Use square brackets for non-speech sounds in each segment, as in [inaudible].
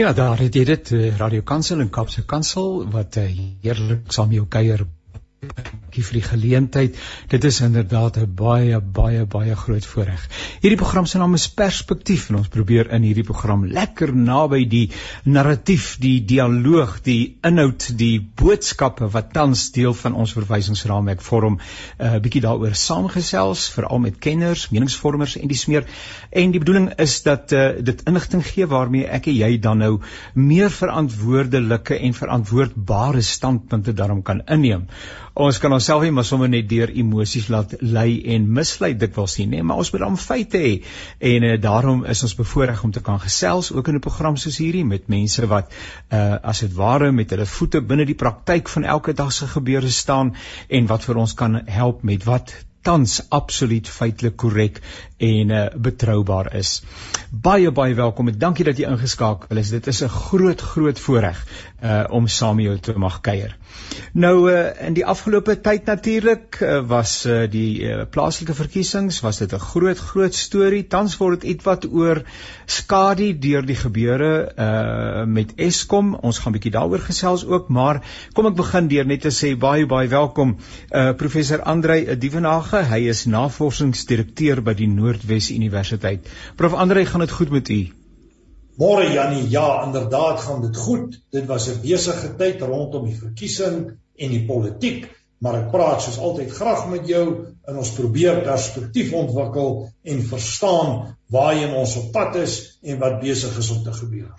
Ja, daar het jy dit eh, Radio Kansel en Kapse Kansel wat uh, heerlik saam jou kuier dankie vir die geleentheid. Dit is inderdaad 'n baie baie baie groot voorreg. Hierdie program se naam is Perspektief en ons probeer in hierdie program lekker naby die narratief, die dialoog, die inhoud, die boodskappe wat tans deel van ons verwysingsraamwerk vorm, 'n uh, eh, bietjie daaroor saamgesels, veral met kenners, meningsvormers en dis meer. En die bedoeling is dat uh, dit inligting gee waarmee ek en jy dan nou meer verantwoordelike en verantwoordbare standpunte daarom kan inneem ons kan onsself nie maar sommer net deur emosies laat lei en mislei dikwels nie, nee, maar ons moet dan feite hê. En uh, daarom is ons bevoorreg om te kan gesels ook in 'n program soos hierdie met mense wat uh as dit ware met hulle voete binne die praktyk van elke dag se gebeure staan en wat vir ons kan help met wat tans absoluut feitelik korrek en uh, betroubaar is. Baie baie welkom en dankie dat jy ingeskakel is. Dit is 'n groot groot voorreg uh om saam met jou te mag kuier. Nou uh, in die afgelope tyd natuurlik uh, was uh, die uh, plaaslike verkiesings was dit 'n groot groot storie. Tans word dit ietwat oor skadu deur die gebeure uh met Eskom. Ons gaan 'n bietjie daaroor gesels ook, maar kom ek begin deur net te sê baie baie welkom uh professor Andrei Dievenage. Hy is navorsingsdirekteur by die Noordwes Universiteit. Prof Andrei, gaan dit goed met u? Môre Jannie, ja, inderdaad gaan dit goed. Dit was 'n besige tyd rondom die verkiesing en die politiek, maar ek praat soos altyd graag met jou en ons probeer perspektief ontwikkel en verstaan waarheen ons op pad is en wat besig is om te gebeur.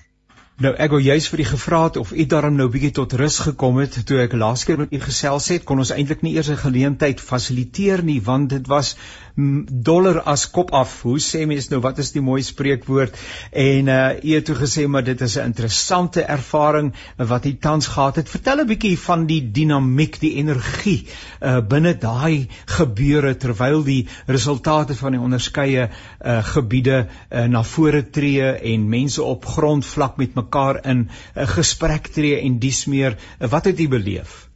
Nou ek wou juist vir u gevra het of u daarom nou bietjie tot rus gekom het toe ek laas keer met u gesels het, kon ons eintlik nie eers 'n geleentheid fasiliteer nie want dit was dollar as kop af. Hoe sê mense nou wat is die mooi spreekwoord? En uh u het toe gesê maar dit is 'n interessante ervaring wat u tans gehad het. Vertel 'n bietjie van die dinamiek, die energie uh binne daai gebeure terwyl die resultate van die onderskeie uh gebiede uh, na vore tree en mense op grondvlak met mekaar in 'n uh, gesprek tree en dies meer. Uh, wat het u beleef?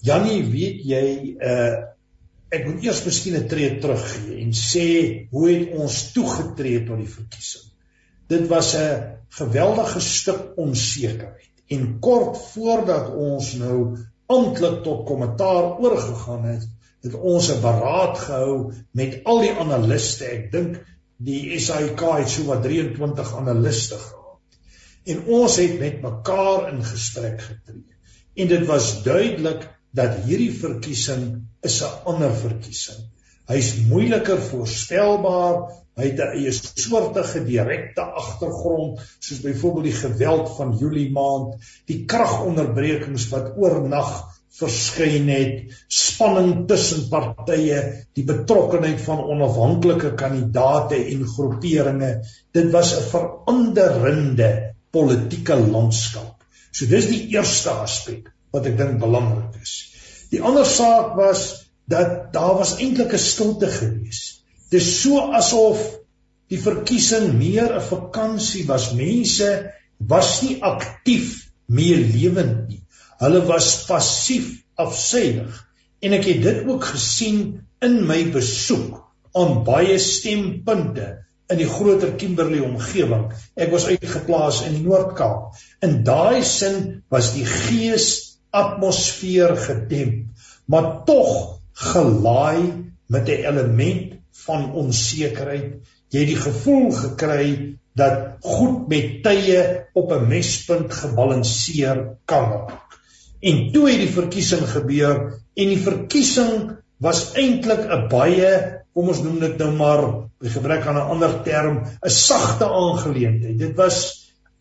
Jannie, weet jy uh ek moet eers miskien 'n tree terug gee en sê hoe het ons toegetree tot die verkiesing. Dit was 'n geweldige stuk onsekerheid en kort voordat ons nou amptelik tot kommentaar oorgegaan het, het ons 'n beraad gehou met al die analiste. Ek dink die SAIK het so wat 23 analiste gehad. En ons het met mekaar in gesprek getree. En dit was duidelik dat hierdie verkiesing is 'n ander verkiesing. Hy's moeiliker voorspelbaar, hy het 'n eie soortige direkte agtergrond, soos byvoorbeeld die geweld van Julie maand, die kragonderbrekings wat oornag verskyn het, spanning tussen partye, die betrokkeheid van onafhanklike kandidaate en groeperinge. Dit was 'n veranderende politieke landskap. So dis die eerste aspek wat ek dink belangrik is. Die ander saak was dat daar was eintlik 'n stilte gewees. Dis so asof die verkiesing meer 'n vakansie was. Mense was nie aktief meer lewend nie. Hulle was passief afsydig. En ek het dit ook gesien in my besoek aan baie stempunte in die groter Kimberley omgewing. Ek was uitgeplaas in die Noord-Kaap. In daai sin was die gees atmosfeer gedemp, maar tog gelaai met 'n element van onsekerheid. Jy het die gevoel gekry dat goed met tye op 'n mespunt gebalanseer kan raak. En toe het die verkiesing gebeur en die verkiesing was eintlik 'n baie, kom ons noem dit nou maar, by gebrek aan 'n ander term, 'n sagte aangeleentheid. Dit was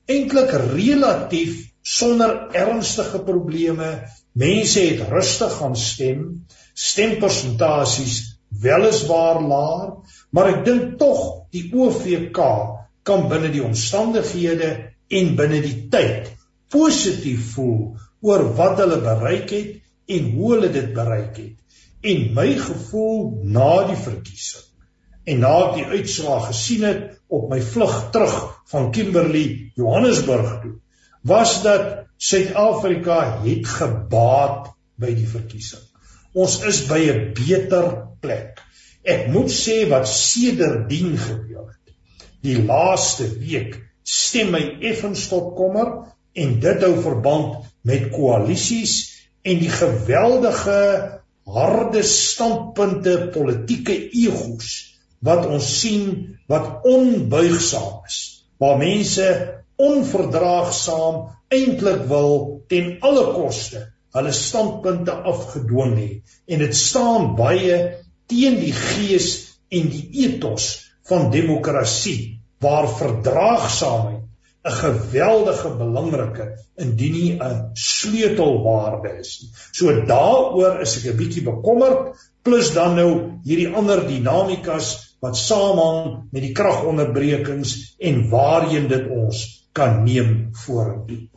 eintlik relatief sonder ernstige probleme. Mense het rustig gaan stem. Stempersentasies weliswaar laag, maar ek dink tog die OVK kan binne die omstandighede en binne die tyd positief voel oor wat hulle bereik het en hoe hulle dit bereik het. En my gevoel na die verkiesing en na ek die uitslae gesien het op my vlug terug van Kimberley Johannesburg toe was dat Suid-Afrika het gebaat by die verkiesing. Ons is by 'n beter plek. Ek moet sê wat sedertdien gebeur het. Die laaste week stem my effens tot kommer en dit hou verband met koalisies en die geweldige harde standpunte politieke egos wat ons sien wat onbuigsaam is waar mense onverdraagsaam eintlik wil ten alle koste hulle standpunte afgedwing het en dit staan baie teen die gees en die ethos van demokrasie waar verdraagsaamheid 'n geweldige belangrike indien nie 'n sleutelwaarde is nie. So daaroor is ek 'n bietjie bekommerd plus dan nou hierdie ander dinamikas wat saamhang met die kragonderbrekings en waarheen dit ons kan neem vorentoe.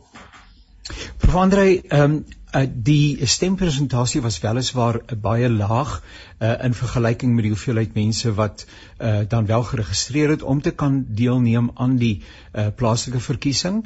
Prof Andre, ehm um, uh, die stempresentasie was weliswaar baie laag uh, in vergelyking met die hoeveelheid mense wat uh, dan wel geregistreer het om te kan deelneem aan die uh, plaaslike verkiesing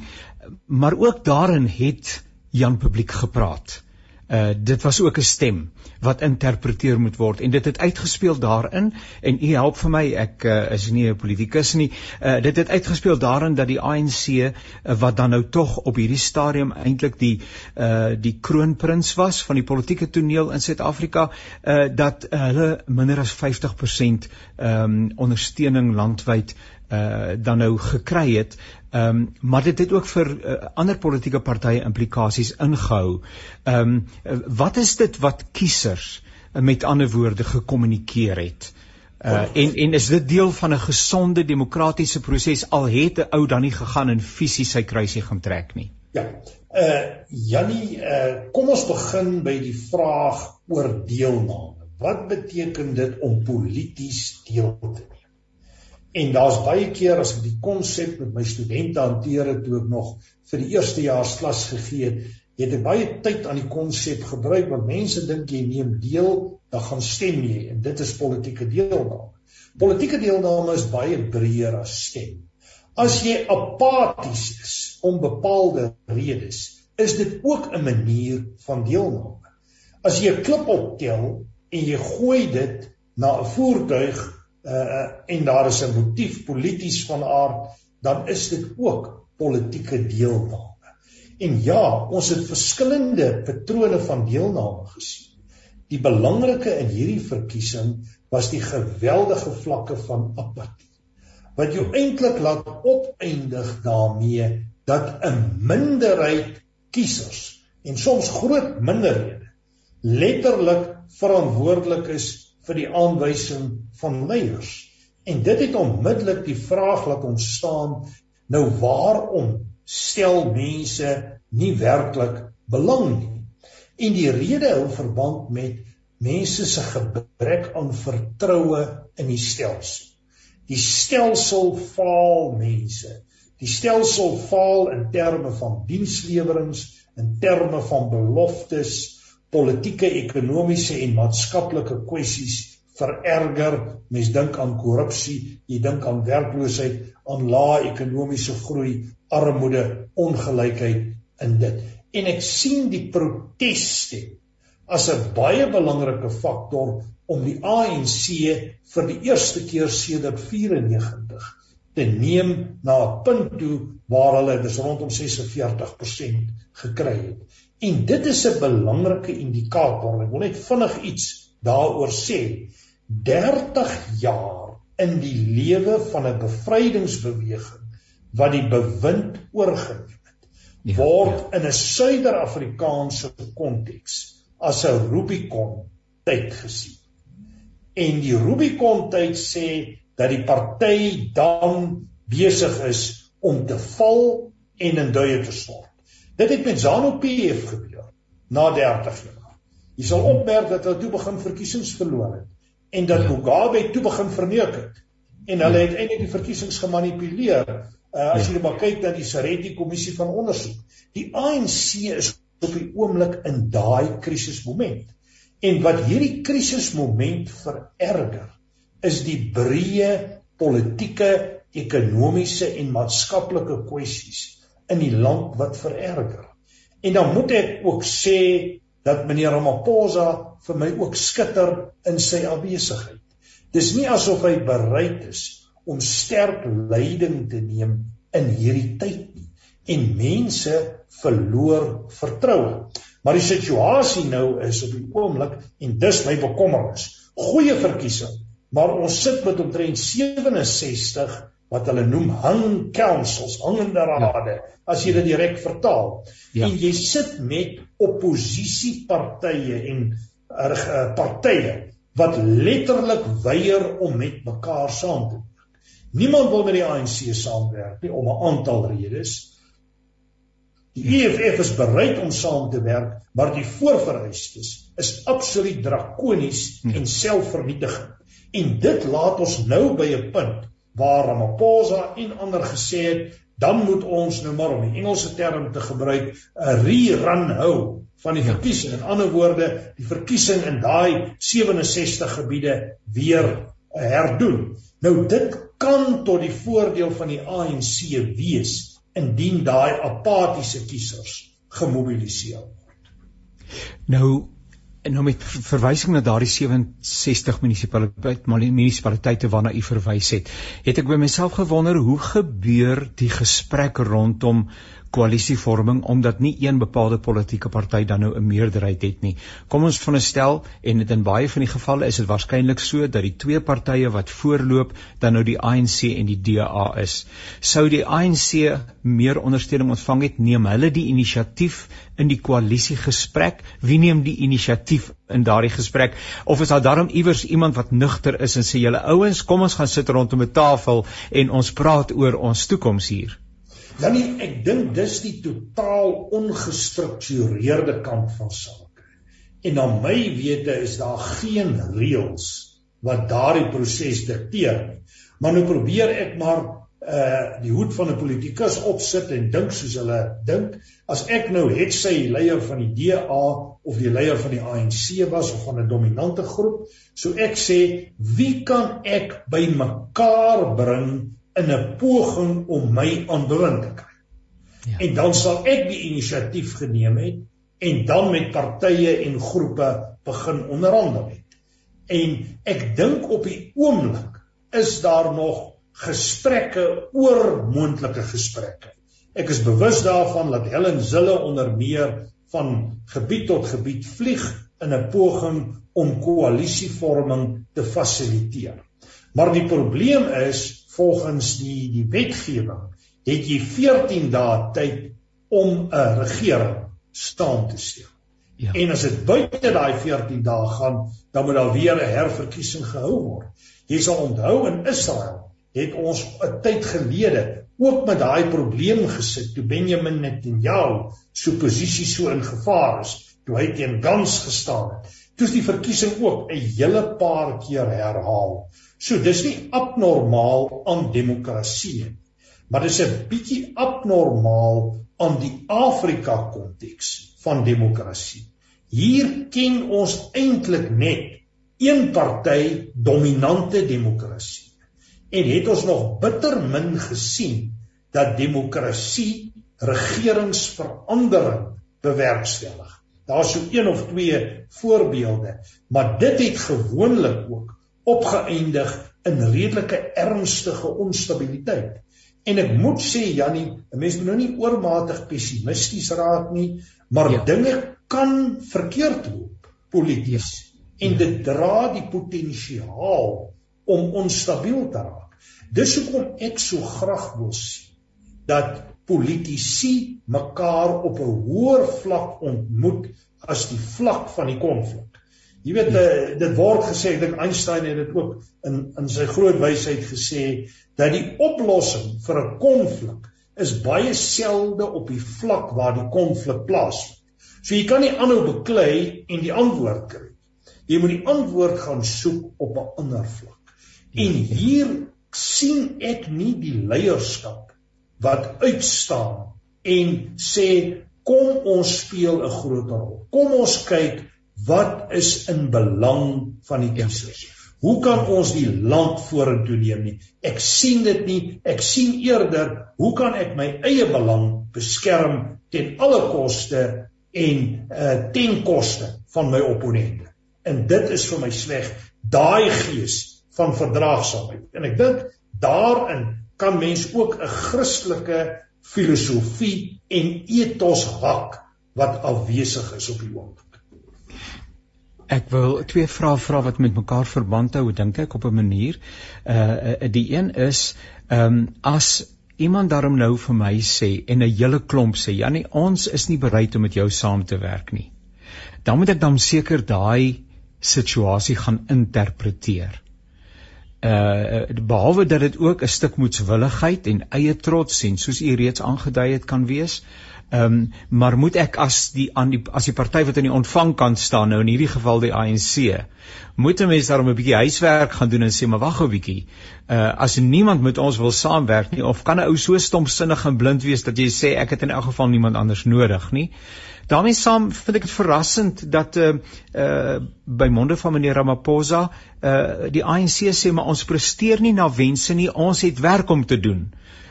maar ook daarin het Jan publiek gepraat. Uh dit was ook 'n stem wat interpreteer moet word. En dit het uitgespeel daarin en u help vir my ek uh, is nie 'n politikus nie. Uh dit het uitgespeel daarin dat die ANC uh, wat dan nou tog op hierdie stadium eintlik die uh die kroonprins was van die politieke toneel in Suid-Afrika uh dat uh, hulle minder as 50% ehm um, ondersteuning landwyd uh dan nou gekry het Ehm um, maar dit het ook vir uh, ander politieke partye implikasies ingehou. Ehm um, wat is dit wat kiesers uh, met ander woorde gekommunikeer het? Uh en en is dit deel van 'n gesonde demokratiese proses al het 'n ou dan nie gegaan en fisies sy kruisie gaan trek nie? Ja. Uh Jannie, uh kom ons begin by die vraag oor deelname. Wat beteken dit om polities deel te neem? En daar's baie keer as ek die konsep met my studente hanteer het toe ek nog vir die eerste jaar klas gegee het, het ek baie tyd aan die konsep gebruik want mense dink jy neem deel, dan gaan stem jy en dit is politieke deelname. Politieke deelname is baie breër as stem. As jy apaties is om bepaalde redes, is dit ook 'n manier van deelname. As jy 'n klip optel en jy gooi dit na 'n voertuig uh, en daar is 'n motief polities van aard, dan is dit ook politieke deelname. En ja, ons het verskillende patrone van deelname gesien. Die belangrike in hierdie verkiesing was die geweldige vlakke van apatie. Wat jou eintlik laat opeindig daarmee dat 'n minderheid kiesers en soms groot minderhede letterlik verantwoordelik is vir die aanwysing van leiers. En dit het onmiddellik die vraag laat ontstaan, nou waarom stel mense nie werklik belang nie? En die rede hou verband met mense se gebrek aan vertroue in die stelsel. Die stelsel faal mense. Die stelsel faal in terme van dienslewerings, in terme van beloftes, politieke, ekonomiese en maatskaplike kwessies vererger. Mens dink aan korrupsie, jy dink aan werkloosheid, aan lae ekonomiese groei, armoede, ongelykheid in dit. En ek sien die proteste as 'n baie belangrike faktor om die ANC vir die eerste keer sedert 94 te neem na 'n punt toe waar hulle dis rondom 46% gekry het. En dit is 'n belangrike indikator. Ek wil net vinnig iets daaroor sê. 30 jaar in die lewe van 'n bevrydingsbeweging wat die bewind oorgeneem het, ja, word ja. in 'n Suider-Afrikaanse konteks as 'n Rubicon tyd gesien. En die Rubicon tyd sê dat die party dan besig is om te val en in duie te stort. Dit het met ZANU-PF gebeur na 30 jaar. Jy sal opmerk dat hulle toe begin verkiesings verloor het en dat ja. Mugabe toe begin verneek het en hulle het eintlik die verkiesings gemanipuleer. Uh, as ja. jy maar kyk na die Saretti kommissie van ondersoek, die ANC is op die oomblik in daai krisismoment. En wat hierdie krisismoment vererger, is die breë politieke, ekonomiese en maatskaplike kwessies in die land wat vererger. En dan moet ek ook sê dat meneer Ramaphosa vir my ook skitter in sy afwesigheid. Dis nie asof hy bereid is om sterk leiding te neem in hierdie tyd nie en mense verloor vertroue. Maar die situasie nou is op die oomblik en dis my bekommernis. Goeie verkiesing, maar ons sit met omtrent 67 wat hulle noem hang councils, hangende ja. rade, ja. as jy dit direk vertaal. Ja. En jy sit met oppositiepartye en uh, partye wat letterlik weier om met mekaar saam te werk. Niemand wil met die ANC saamwerk nie om 'n aantal redes. Die EFF is bereid om saam te werk, maar die voorvereistes is absoluut drakonies ja. en selfvernietigend. En dit laat ons nou by 'n punt waar Ramaphosa en ander gesê het dan moet ons nou maar om die Engelse term te gebruik 'n rerun hou van die ja. verkiesing. In ander woorde, die verkiesing in daai 67 gebiede weer herdoen. Nou dit kan tot die voordeel van die ANC wees indien daai apatiese kiesers gemobiliseer word. Nou en nou met verwysing na daardie 67 munisipaliteite munisipaliteite waarna u verwys het, het ek by myself gewonder hoe gebeur die gesprek rondom koalisievorming omdat nie een bepaalde politieke party dan nou 'n meerderheid het nie. Kom ons veronderstel en dit in baie van die gevalle is dit waarskynlik so dat die twee partye wat voorloop dan nou die ANC en die DA is. Sou die ANC meer ondersteuning ontvang het, neem hulle die inisiatief in die koalisiegesprek? Wie neem die inisiatief in daardie gesprek? Of is daar daarom iewers iemand wat nugter is en sê julle ouens, kom ons gaan sit rondom 'n tafel en ons praat oor ons toekoms hier? Janie, ek dink dis die totaal ongestruktureerde kant van sake. En na my wete is daar geen reëls wat daardie proses dikteer nie. Maar nou probeer ek maar uh die hoed van 'n politikus opsit en dink soos hulle dink. As ek nou het sy leier van die DA of die leier van die ANC was of van 'n dominante groep, so ek sê, wie kan ek bymekaar bring in 'n poging om my aan bewind te kry. Ja. En dan sal ek die inisiatief geneem het en dan met partye en groepe begin onderhandel het. En ek dink op die oomblik is daar nog gesprekke oor moontlike gesprekke. Ek is bewus daarvan dat Helen Zille onder meer van gebied tot gebied vlieg in 'n poging om koalisievorming te fasiliteer. Maar die probleem is volgens die die wetgewing het jy 14 dae tyd om 'n regering staan te stel. Ja. En as dit buite daai 14 dae gaan, dan moet daar weer 'n herverkiesing gehou word. Jy sal onthou in Israel het ons 'n tyd gelede ook met daai probleem gesit toe Benjamin Netanyahu so posisie so in gevaar is, toe hy teen Gans gestaan het. Toe die verkiesing ook 'n hele paar keer herhaal. So dis nie abnormaal aan demokrasie nie. Maar dis 'n bietjie abnormaal aan die Afrika konteks van demokrasie. Hier ken ons eintlik net een party dominante demokrasie. En het ons nog bitter min gesien dat demokrasie regeringsverandering bewerkstellig. Daar's so een of twee voorbeelde, maar dit het gewoonlik ook opgeëindig in redelike ernstige onstabiliteit. En ek moet sê Jannie, 'n mens moet nou nie oormatig pessimisties raak nie, maar ja. dinge kan verkeerd loop polities ja. en dit dra die potensiaal om onstabiel te raak. Dis hoekom ek so graag wil sien dat politici mekaar op 'n hoër vlak ontmoet as die vlak van die konflik. Jy weet uh, dit word gesê, ek dink Einstein het dit ook in in sy groot wysheid gesê dat die oplossing vir 'n konflik is baie selde op die vlak waar die konflik plaasvind. So jy kan nie aanhou beklei en die antwoord kry. Jy moet die antwoord gaan soek op 'n ander vlak. En hier sien ek nie die leierskap wat uitstaan en sê kom ons speel 'n groter rol. Kom ons kyk wat is in belang van die kiesers? Hoe kan ons die land vorentoe neem nie? Ek sien dit nie. Ek sien eerder hoe kan ek my eie belang beskerm ten alle koste en uh ten koste van my opponente. En dit is vir my sleg daai gees van verdraagsaamheid. En ek dink daarin kan mens ook 'n Christelike filosofie en ethos hak wat afwesig is op die oomblik. Ek wil twee vrae vra wat met mekaar verband hou, dink ek op 'n manier. Uh die een is ehm um, as iemand daarom nou vir my sê en 'n hele klomp sê, Janie, ons is nie bereid om met jou saam te werk nie. Dan moet ek dan seker daai situasie gaan interpreteer. Uh behalwe dat dit ook 'n stuk moedswilligheid en eie trots en soos u reeds aangedui het kan wees. Ehm um, maar moet ek as die aan die as die party wat aan die ontvangkant staan nou in hierdie geval die ANC moet 'n mens daarom 'n bietjie huiswerk gaan doen en sê maar wag 'n bietjie. Uh as niemand met ons wil saamwerk nie of kan 'n ou so stomsinnig en blind wees dat jy sê ek het in elk geval niemand anders nodig nie. Daarmee saam vind ek dit verrassend dat uh uh by monde van meneer Ramaphosa uh die ANC sê maar ons presteer nie na wense nie, ons het werk om te doen.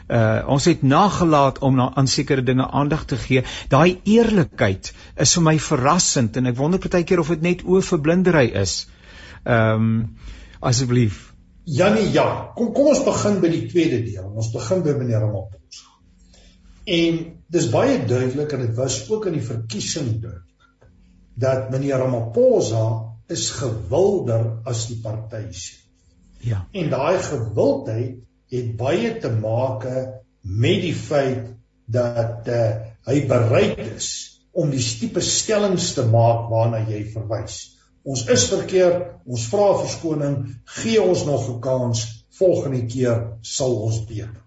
Uh ons het nagelaat om na aan sekere dinge aandag te gee. Daai eerlikheid is vir my verrassend en ek wonder partykeer of dit net oorverblindery is. Ehm um, asseblief. Janie, ja, kom kom ons begin by die tweede deel. Ons begin by meneer Ramaphosa. En dis baie duidelik en dit was ook in die verkiesing duidelik dat meneer Ramaphosa is gewilder as die party sê. Ja. En daai gewildheid het baie te maak met die feit dat uh, hy bereid is om die tipe stellings te maak waarna jy verwys. Ons is verkeerd, ons vra verskoning, gee ons nog 'n kans, volgende keer sal ons beter.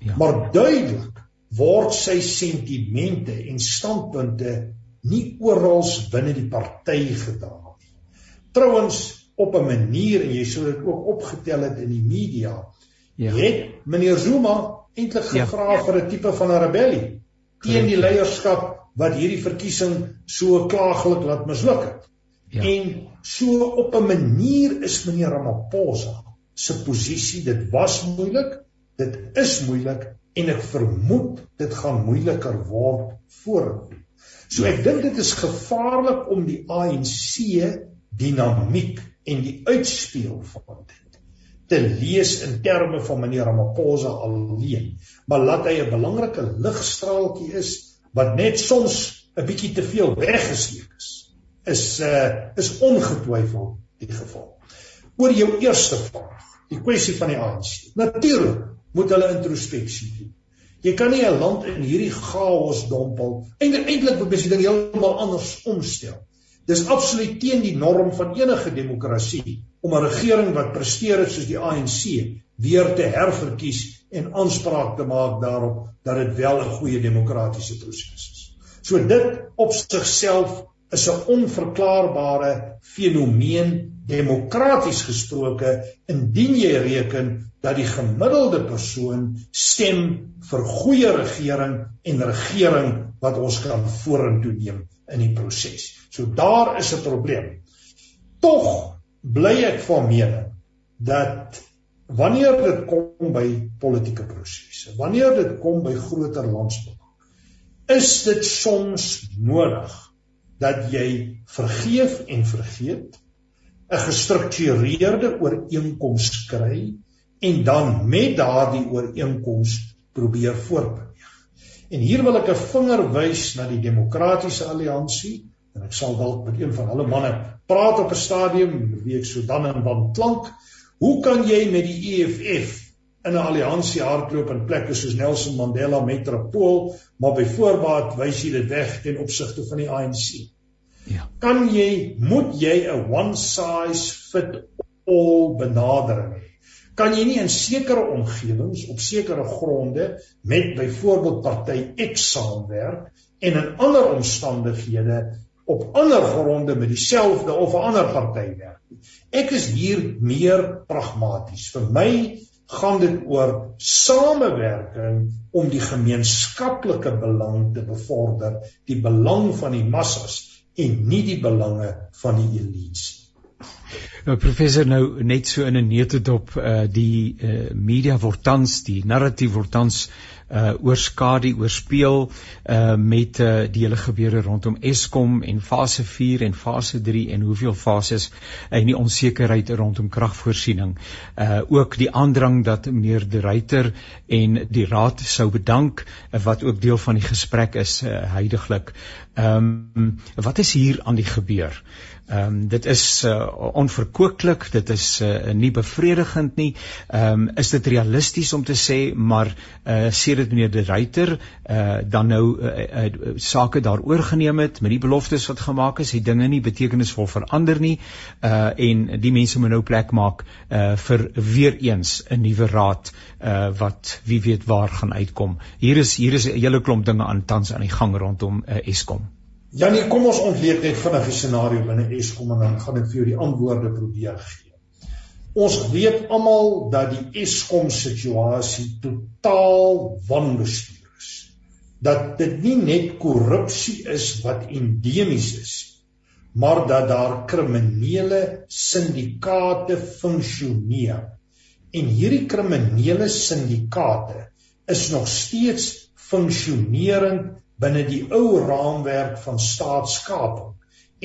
Ja. Maar duidelik word sy sentimente en standpunte nie oral binne die party gedra nie. Trouwens op 'n manier en jy sou dit ook opgetel het in die media, ja. het meneer Zuma eintlik gevra ja. vir 'n tipe van 'n rebellie teen die leierskap wat hierdie verkiesing so klaaglik laat misluk het. Ja. En so op 'n manier is meneer Ramaphosa se posisie, dit was moeilik, dit is moeilik en ek vermoed dit gaan moeiliker word vorentoe. So ek dink dit is gevaarlik om die ANC dinamiek en die uitspeel van dit te lees in terme van meneer Ramaphosa alleen, maar laat hy 'n belangrike ligstraaltjie is wat net soms 'n bietjie te veel weggesteek is. Is uh is ongetwyfeld die geval. Oor jou eerste vraag, die kwessie van die ANC. Natuurlik moet hulle introspeksie doen. Jy kan nie 'n land in hierdie chaos dompel eintlik eintlik moet jy ding heeltemal anders omstel. Dis absoluut teen die norm van enige demokrasie om 'n regering wat presteer het soos die ANC weer te herverkies en aanspraak te maak daarop dat dit wel 'n goeie demokratiese proses is. So dit op sigself is 'n onverklaarbare fenomeen demokraties gesproke indien jy reken dat die gemiddelde persoon stem vir goeie regering en regering wat ons kan vorentoe neem in die proses. So daar is 'n probleem. Tog bly ek van mening dat wanneer dit kom by politieke prosesse, wanneer dit kom by groter landsbelang, is dit soms nodig dat jy vergeef en vergeet 'n gestruktureerde ooreenkoms kry en dan met daardie ooreenkoms probeer voortbeweeg. En hier wil ek 'n vinger wys na die demokratiese alliansie en ek sal dalk met een van hulle manne praat op 'n stadium wie ek so dan en dan klank. Hoe kan jy met die EFF in 'n alliansie hardloop in plekke soos Nelson Mandela Metropool, maar by voorbaat wys jy dit weg ten opsigte van die ANC. Ja. Kan jy moet jy 'n one size fit all benadering hê? Kan jy nie in sekere omgewings op sekere gronde met byvoorbeeld party X saamwerk en in ander omstandighede op ander gronde met dieselfde of 'n ander party werk nie? Ek is hier meer pragmaties. Vir my gaan dit oor samewerking om die gemeenskaplike belang te bevorder, die belang van die massas en nie die belange van die elites. Nou professor nou net so in 'n neutedop uh die uh media word tans die narratief word tans uh oorskadu, oorspeel uh met uh die hele gebeure rondom Eskom en fase 4 en fase 3 en hoeveel fases en die onsekerheid rondom kragvoorsiening. Uh ook die aandrang dat meneer De Ruyter en die raad sou bedank uh, wat ook deel van die gesprek is uh, heidaglik. Ehm um, wat is hier aan die gebeur? Ehm um, dit is uh, onverkooklik, dit is uh, nie bevredigend nie. Ehm um, is dit realisties om te sê maar uh sê dit meneer De Ruyter uh dan nou uh, uh, sake daar oorgeneem het met die beloftes wat gemaak is, het dinge nie betekenisvol verander nie. Uh en die mense moet nou plek maak uh vir weer eens 'n nuwe raad uh wat wie weet waar gaan uitkom. Hier is hier is 'n hele klomp dinge aan tans aan die gang rondom uh, Eskom. Janie, kom ons ontleed net vinnig die scenario binne Eskom en dan gaan ek vir jou die antwoorde probeer gee. Ons weet almal dat die Eskom situasie totaal wanbestuur is. Dat dit nie net korrupsie is wat endemies is, maar dat daar kriminele syndikaate funksioneer. En hierdie kriminele syndikaate is nog steeds funksionerend binne die ou raamwerk van staatskaping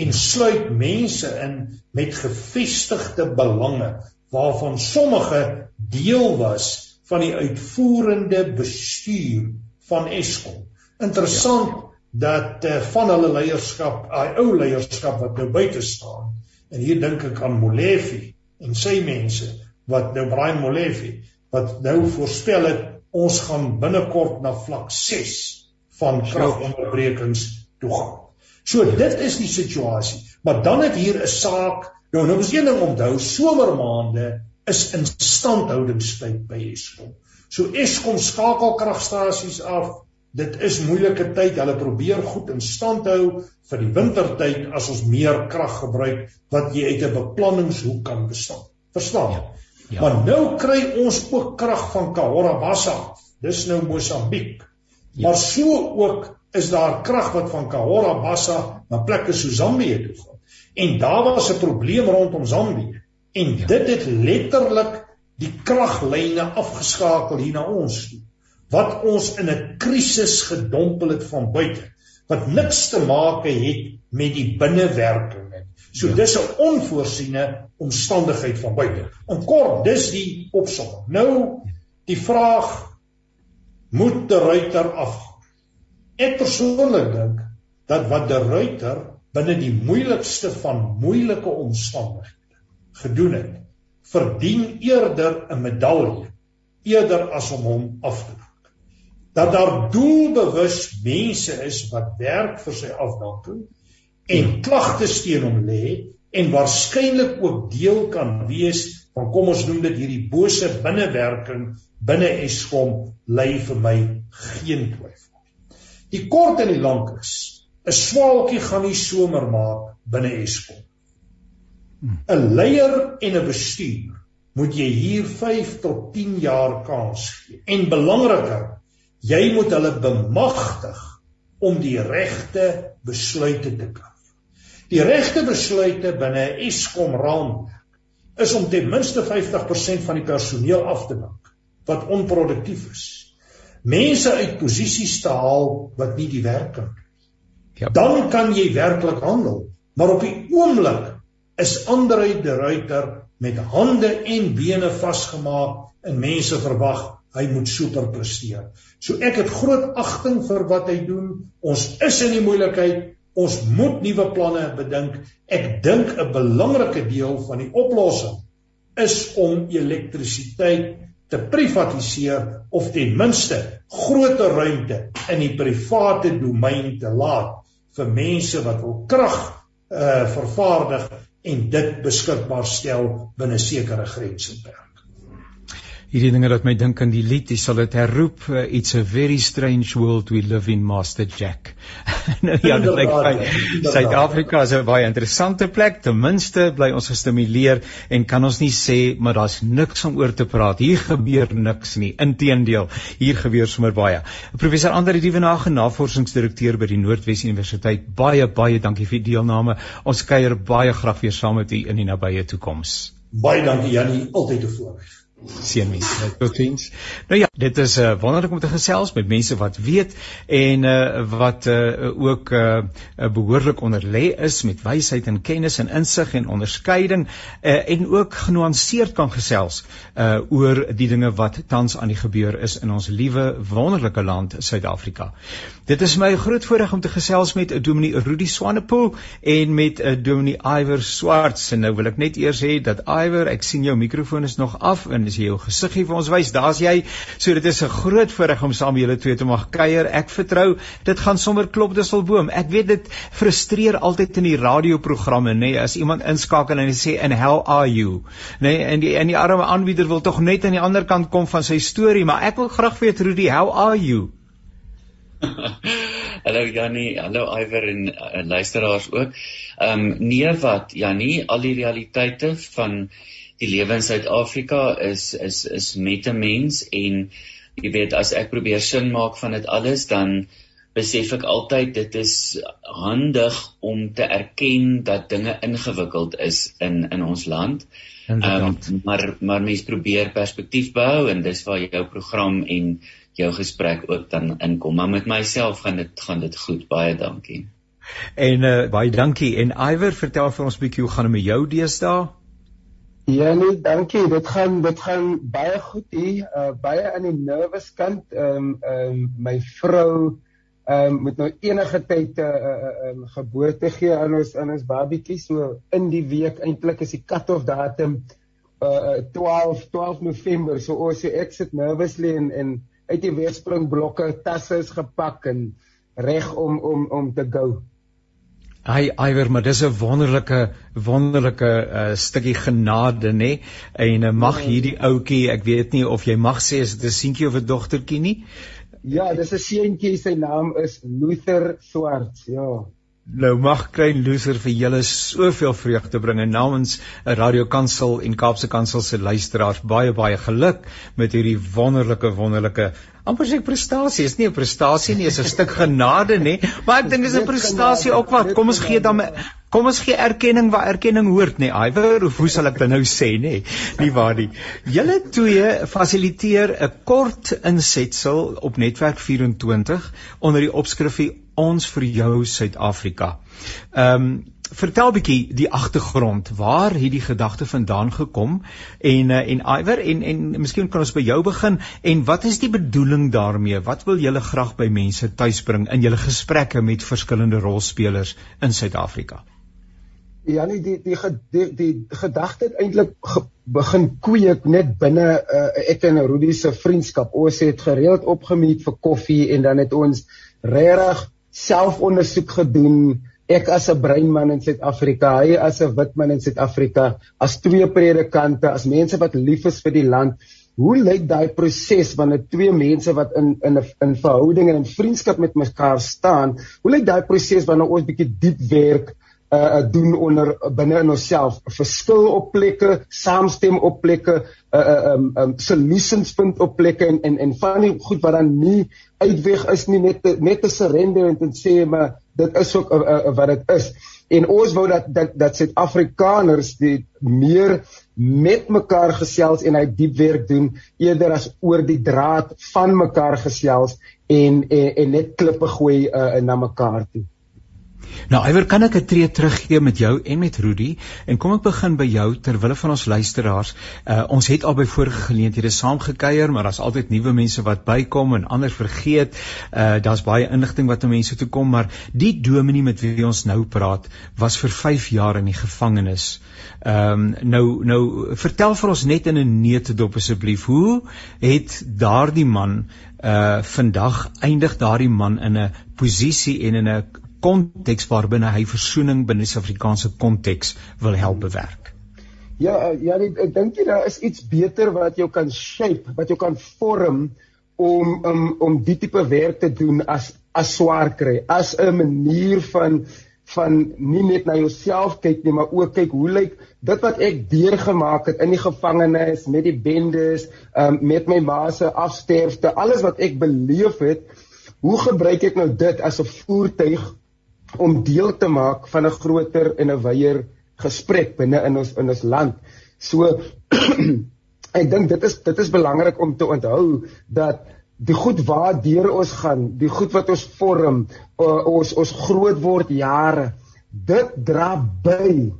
en sluit mense in met gevestigde belange waarvan sommige deel was van die uitvoerende bestuur van Eskom. Interessant ja. dat uh, van hulle leierskap, daai ou leierskap wat nou buite staan en hier dink ek aan Molefe en sy mense wat nou Brian Molefe wat nou voorspel het ons gaan binnekort na vlak 6 van kragonderbrekings toe gaan. So dit is die situasie. Maar dan het hier 'n saak, nou nou is een ding onthou, somermaande is instandhoudingstyd by Eskom. So Eskom skakel kragstasies af. Dit is moeilike tyd. Hulle probeer goed in stand hou vir die wintertyd as ons meer krag gebruik wat jy uit 'n beplanningshoek kan bestaan. Verstaan? Ja. Ja. Maar nou kry ons ook krag van Kahora Bassa. Dis nou Mosambiek. Ja. Maar so ook is daar krag wat van Kahora Bassa na plekke so Zambië toe gaan. En daar was 'n probleem rondom Zambië. En ja. dit het letterlik die kraglyne afgeskakel hier na ons toe. Wat ons in 'n krisis gedompel het van buite wat niks te maak het met die binnewerking nie. So ja. dis 'n onvoorsiene omstandigheid van buite. In kort, dis die opsomming. Nou die vraag moet die ruiter af. Ek persoonlik dink dat wat die ruiter binne die moeilikste van moeilike omstandighede gedoen het, verdien eerder 'n medalje eerder as om hom af te dank. Dat daar doelbewus mense is wat werk vir sy afdanking en klagtes teen hom lê en waarskynlik ook deel kan wees van kom ons noem dit hierdie bose binnewerking binne Eskom lê vir my geen twyfel. Die kort en die lank is 'n swaalkie gaan nie somer maak binne Eskom. 'n Leier en 'n bestuur moet jy hier 5 tot 10 jaar kans gee. En belangriker, jy moet hulle bemagtig om die regte besluite te kan. Die regte besluite binne Eskom raamwerk is om ten minste 50% van die personeel af te dank wat onproduktief is. Mense uit posisies te haal wat nie die werk kan doen. Ja. Dan kan jy werklik handel, maar op die oomblik is Andrei de Ruyter met hande en bene vasgemaak en mense verwag hy moet super presteer. So ek het groot agting vir wat hy doen. Ons is in die moeilikheid. Ons moet nuwe planne bedink. Ek dink 'n belangrike deel van die oplossing is om elektrisiteit te privatiseer of ten minste groter ruimte in die private domein te laat vir mense wat wil krag uh vervaardig en dit beskikbaar stel binne sekere grense per hierdie dinge wat my dink aan die lied, jy sal dit herroep, uh, it's a very strange world we live in Master Jack. [laughs] nou ja, dit lyk vir Suid-Afrika is 'n baie interessante plek, ten minste bly ons gestimuleer en kan ons nie sê maar daar's niks om oor te praat. Hier gebeur niks nie. Inteendeel, hier gebeur sommer baie. Professor Andre Dievenage, navorsingsdirekteur by die Noordwes Universiteit, baie baie dankie vir die deelname. Ons kuier baie graag weer saam met u in die nabye toekoms. Baie dankie Jannie, altyd te voorreg. Seënmens. Totiens. Nou ja, dit is uh, wonderlik om te gesels met mense wat weet en uh, wat uh, ook uh, behoorlik onderlê is met wysheid en kennis en insig en onderskeiding uh, en ook genuanceerd kan gesels uh, oor die dinge wat tans aan die gebeur is in ons liewe wonderlike land Suid-Afrika. Dit is my groot voorreg om te gesels met Dominee Rudy Swanepoel en met Dominee Iwer Swarts. En nou wil ek net eers sê dat Iwer, ek sien jou mikrofoon is nog af en as jy jou gesiggie vir ons wys, daar's jy. So dit is 'n groot voorreg om saam julle twee te mag kuier. Ek vertrou dit gaan sommer klop disselboom. Ek weet dit frustreer altyd in die radioprogramme, nê, nee, as iemand inskakel en hy sê and how are you? Nê, nee, en die en die arme aanbieder wil tog net aan die ander kant kom van sy storie, maar ek wil graag weet Rudy, how are you? Hallo Jannie, hallo Iwer en, en luisteraars ook. Ehm um, nee wat Jannie, al die realiteite van die lewe in Suid-Afrika is is is met 'n mens en jy weet as ek probeer sin maak van dit alles dan besef ek altyd dit is handig om te erken dat dinge ingewikkeld is in in ons land. Um, maar maar mense probeer perspektief behou en dis waar jou program en jou gesprek ook dan inkom. Maar met myself gaan dit gaan dit goed. Baie dankie. En uh, baie dankie en Iwer vertel vir ons 'n bietjie hoe gaan dit met jou deesdae? Ja nee, dankie. Dit gaan dit gaan baie goed hier. Uh baie aan die nervous kant. Ehm um, ehm um, my vrou ehm um, moet nou enige tyd 'n uh, uh, um, geboorte gee aan ons aan ons babietjie. So in die week eintlik is die cut-off datum uh 12 12 November. So ons sê ek sit nervously en en uit die weerspringblokke, tasse is gepak en reg om om om te go. Hy Iwer, maar dis 'n wonderlike wonderlike uh, stukkie genade nê. En uh, mag ja. hierdie ouetjie, ek weet nie of jy mag sê is dit 'n seentjie of 'n dogtertjie nie? Ja, dis 'n seentjie, sy naam is Luther Swarts, ja. Nou mag klein Luther vir julle soveel vreugde bring en namens 'n Radio Kansel en Kaapse Kansel se luisteraars baie baie geluk met hierdie wonderlike wonderlike amper sê prestasie is nie 'n prestasie nie, is 'n stuk genade nê, maar ek dink dis 'n prestasie ook wat kom ons gee dan kom ons gee erkenning waar erkenning hoort nê. Iwer, hoe sal ek dit nou sê nê? Nie waar nie. Julle twee fasiliteer 'n kort insetsel op netwerk 24 onder die opskrifie ons vir jou Suid-Afrika. Ehm um, vertel bietjie die agtergrond. Waar het die gedagte vandaan gekom? En uh, en Iwer en en miskien kan ons by jou begin en wat is die bedoeling daarmee? Wat wil julle graag by mense tuisbring in julle gesprekke met verskillende rolspelers in Suid-Afrika? Ja nee die die die, die gedagte het eintlik ge, begin kweek net binne uh, ek en Rudy se vriendskap. Ons het gereeld opgemeet vir koffie en dan het ons regtig selfondersoek gedoen ek as 'n breinman in Suid-Afrika, hy as 'n wit man in Suid-Afrika, as twee predikante, as mense wat lief is vir die land. Hoe lyk daai proses wanneer twee mense wat in in 'n in verhouding en in vriendskap met mekaar staan? Hoe lyk daai proses wanneer ons bietjie diep werk uh doen onder binne in onsself, verskil op plekke, saamstem op plekke, uh um um solutions vind op plekke en en en van die goed wat dan nie uitweg is nie net te, net te surrender en te sê maar dit is ook uh, uh, wat dit is. En ons wou dat dat dat Suid-Afrikaners die meer met mekaar gesels en hy diep werk doen eerder as oor die draad van mekaar gesels en en, en net klippe gooi uh, na mekaar toe. Nou, Iwer, kan ek 'n tree teruggee met jou en met Rudy en kom ek begin by jou ter wille van ons luisteraars. Uh, ons het al by vorige geleenthede saamgekuier, maar daar's altyd nuwe mense wat bykom en ander vergeet. Uh, daar's baie inligting wat aan mense toe kom, maar die dominee met wie ons nou praat, was vir 5 jaar in die gevangenis. Ehm um, nou nou vertel vir ons net in 'n neutedop asseblief, hoe het daardie man uh vandag eindig daardie man in 'n posisie en in 'n konteks waarbinne hy versoening binne die Suid-Afrikaanse konteks wil help bewerk. Ja, eh, ja, ek, dink jy daar is iets beter wat jou kan shape, wat jou kan vorm om om om die tipe werk te doen as as swaar kry, as 'n manier van van nie net na jouself kyk nie, maar ook kyk hoe lyk dit wat ek deurgemaak het in die gevangenis met die bendes, um, met my ma se afsterfte, alles wat ek beleef het, hoe gebruik ek nou dit as 'n voertuig om deel te maak van 'n groter en 'n wyeer gesprek binne in ons in ons land. So [clears throat] ek dink dit is dit is belangrik om te onthou dat die goed waardeur ons gaan, die goed wat ons vorm, uh, ons ons groot word jare, dit dra by.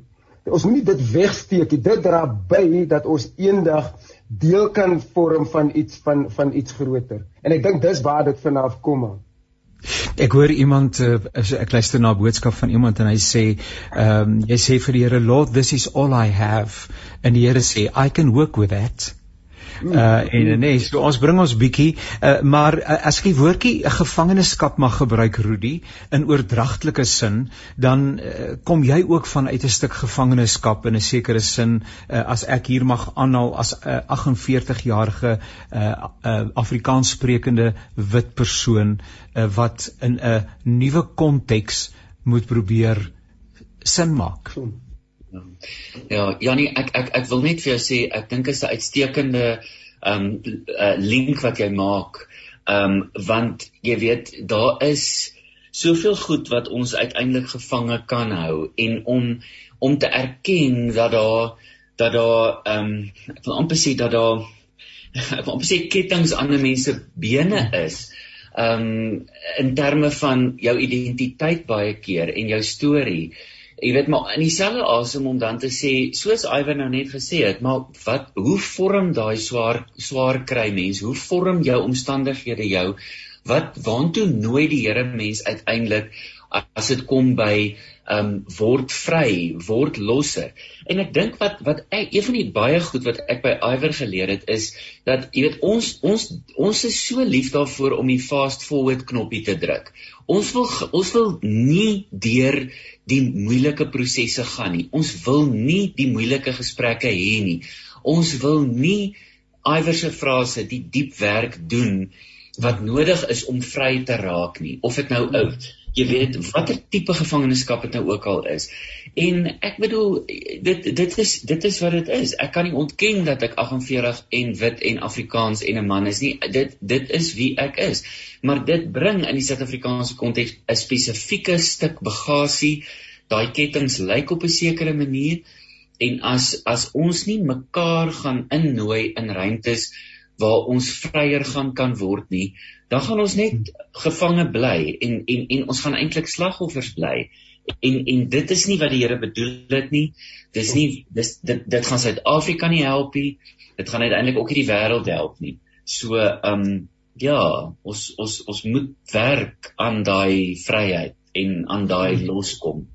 Ons moet dit wegsteek. Dit dra by dat ons eendag deel kan vorm van iets van van iets groter. En ek dink dis waar dit vanaf kom. Ek hoor iemand uh, ek luister na 'n boodskap van iemand en hy sê, ehm um, jy sê vir die Here, Lord, this is all I have. En die Here sê, I can work with that. Uh en nee, so ons bring ons bietjie, uh, maar uh, as ek die woordjie gevangenskap mag gebruik Rudy in oordragtelike sin, dan uh, kom jy ook vanuit 'n stuk gevangenskap in 'n sekere sin uh, as ek hier mag aanhaal as 'n uh, 48-jarige uh, uh, Afrikaans sprekende wit persoon uh, wat in 'n nuwe konteks moet probeer sin maak. So. Ja, Janie, ek ek ek wil net vir jou sê ek dink is 'n uitstekende um uh, link wat jy maak. Um want jy weet daar is soveel goed wat ons uiteindelik gevange kan hou en om om te erken dat daar dat daar um ek wil amper sê dat daar [laughs] ek wil amper sê kettinge aan 'n mens se bene is. Um in terme van jou identiteit baie keer en jou storie. Jy weet maar in dieselfde asem om dan te sê soos Iwer nou net gesê het, maar wat hoe vorm daai swaar swaar kry mens? Hoe vorm jou omstandighede jou? Wat waantoe nooi die Here mens uiteindelik as dit kom by um word vry, word losser. En ek dink wat wat ek een van die baie goed wat ek by Iwer geleer het is dat jy weet ons ons ons is so lief daarvoor om die fast forward knoppie te druk. Ons wil ons wil nie deur die moeilike prosesse gaan nie. Ons wil nie die moeilike gesprekke hê nie. Ons wil nie iwer se frase die diep werk doen wat nodig is om vry te raak nie. Of dit nou oud, jy weet watter tipe gevangenskap dit nou ook al is. En ek bedoel dit dit is dit is wat dit is. Ek kan nie ontken dat ek 48 en wit en Afrikaans en 'n man is nie. Dit dit is wie ek is maar dit bring in die Suid-Afrikaanse konteks 'n spesifieke stuk bagasie. Daai kettinge lyk op 'n sekere manier en as as ons nie mekaar gaan innooi in ruimtes waar ons vryer gaan kan word nie, dan gaan ons net gevange bly en en en ons gaan eintlik slagoffers bly. En en dit is nie wat die Here bedoel het nie. Dis nie dis dit dit gaan Suid-Afrika nie help nie. Dit gaan uiteindelik ook nie die wêreld help nie. So, ehm um, ja, ons ons ons moet werk aan daai vryheid en aan daai hmm. loskom.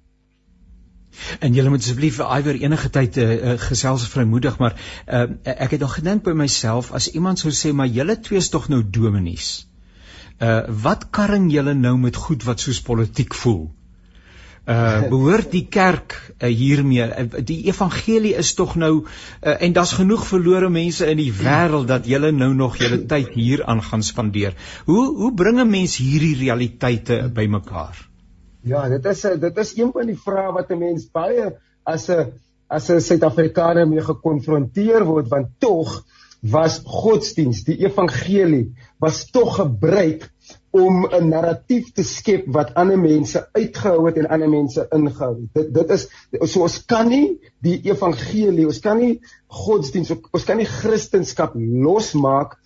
En julle moet asseblief iwer enige tyd uh, gesels vrymoedig maar uh, ek het nog gedink by myself as iemand sou sê maar julle twee is tog nou dominees. Uh wat karring julle nou met goed wat soos politiek voel? uh [laughs] behoort die kerk uh, hiermee uh, die evangelie is tog nou uh, en daar's genoeg verlore mense in die wêreld dat julle nou nog julle tyd hier aan gaan spandeer. Hoe hoe bring 'n mens hierdie realiteite bymekaar? Ja, dit is dit is een van die vrae wat 'n mens baie as 'n as 'n Suid-Afrikaner mee gekonfronteer word want tog was godsdiens, die evangelie was tog gebruik om 'n narratief te skep wat ander mense uitgehou het en ander mense ingehou het. Dit dit is so ons kan nie die evangelie, ons kan nie godsdiens, ons kan nie kristendom losmaak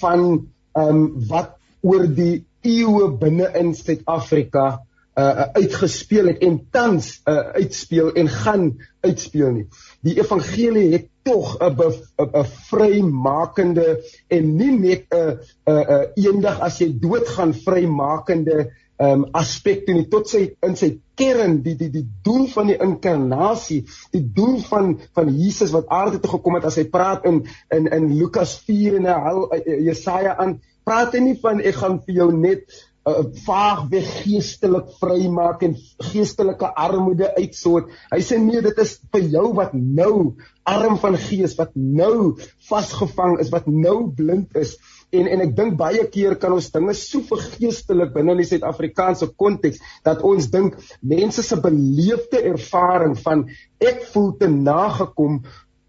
van ehm um, wat oor die eeue binne in Suid-Afrika uh uitgespeel het en tans uh uitspeel en gaan uitspeel nie. Die evangelie het tog 'n 'n vrymakende en nie net 'n 'n eendag as jy doodgaan vrymakende um aspek toe nie tot sy in sy kern die die die doel van die inkarnasie die doel van van Jesus wat aarde toe gekom het as hy praat in in in Lukas 4 en hy Jesaja aan praat hy nie van ek gaan vir jou net uh, vaag weg geestelik vrymaak en geestelike armoede uitsoort. Hy sê nee, dit is vir jou wat nou arm van gees, wat nou vasgevang is, wat nou blind is. En en ek dink baie keer kan ons dinge so vergeestelik binne in die Suid-Afrikaanse konteks dat ons dink mense se beleefde ervaring van ek voel te nagekom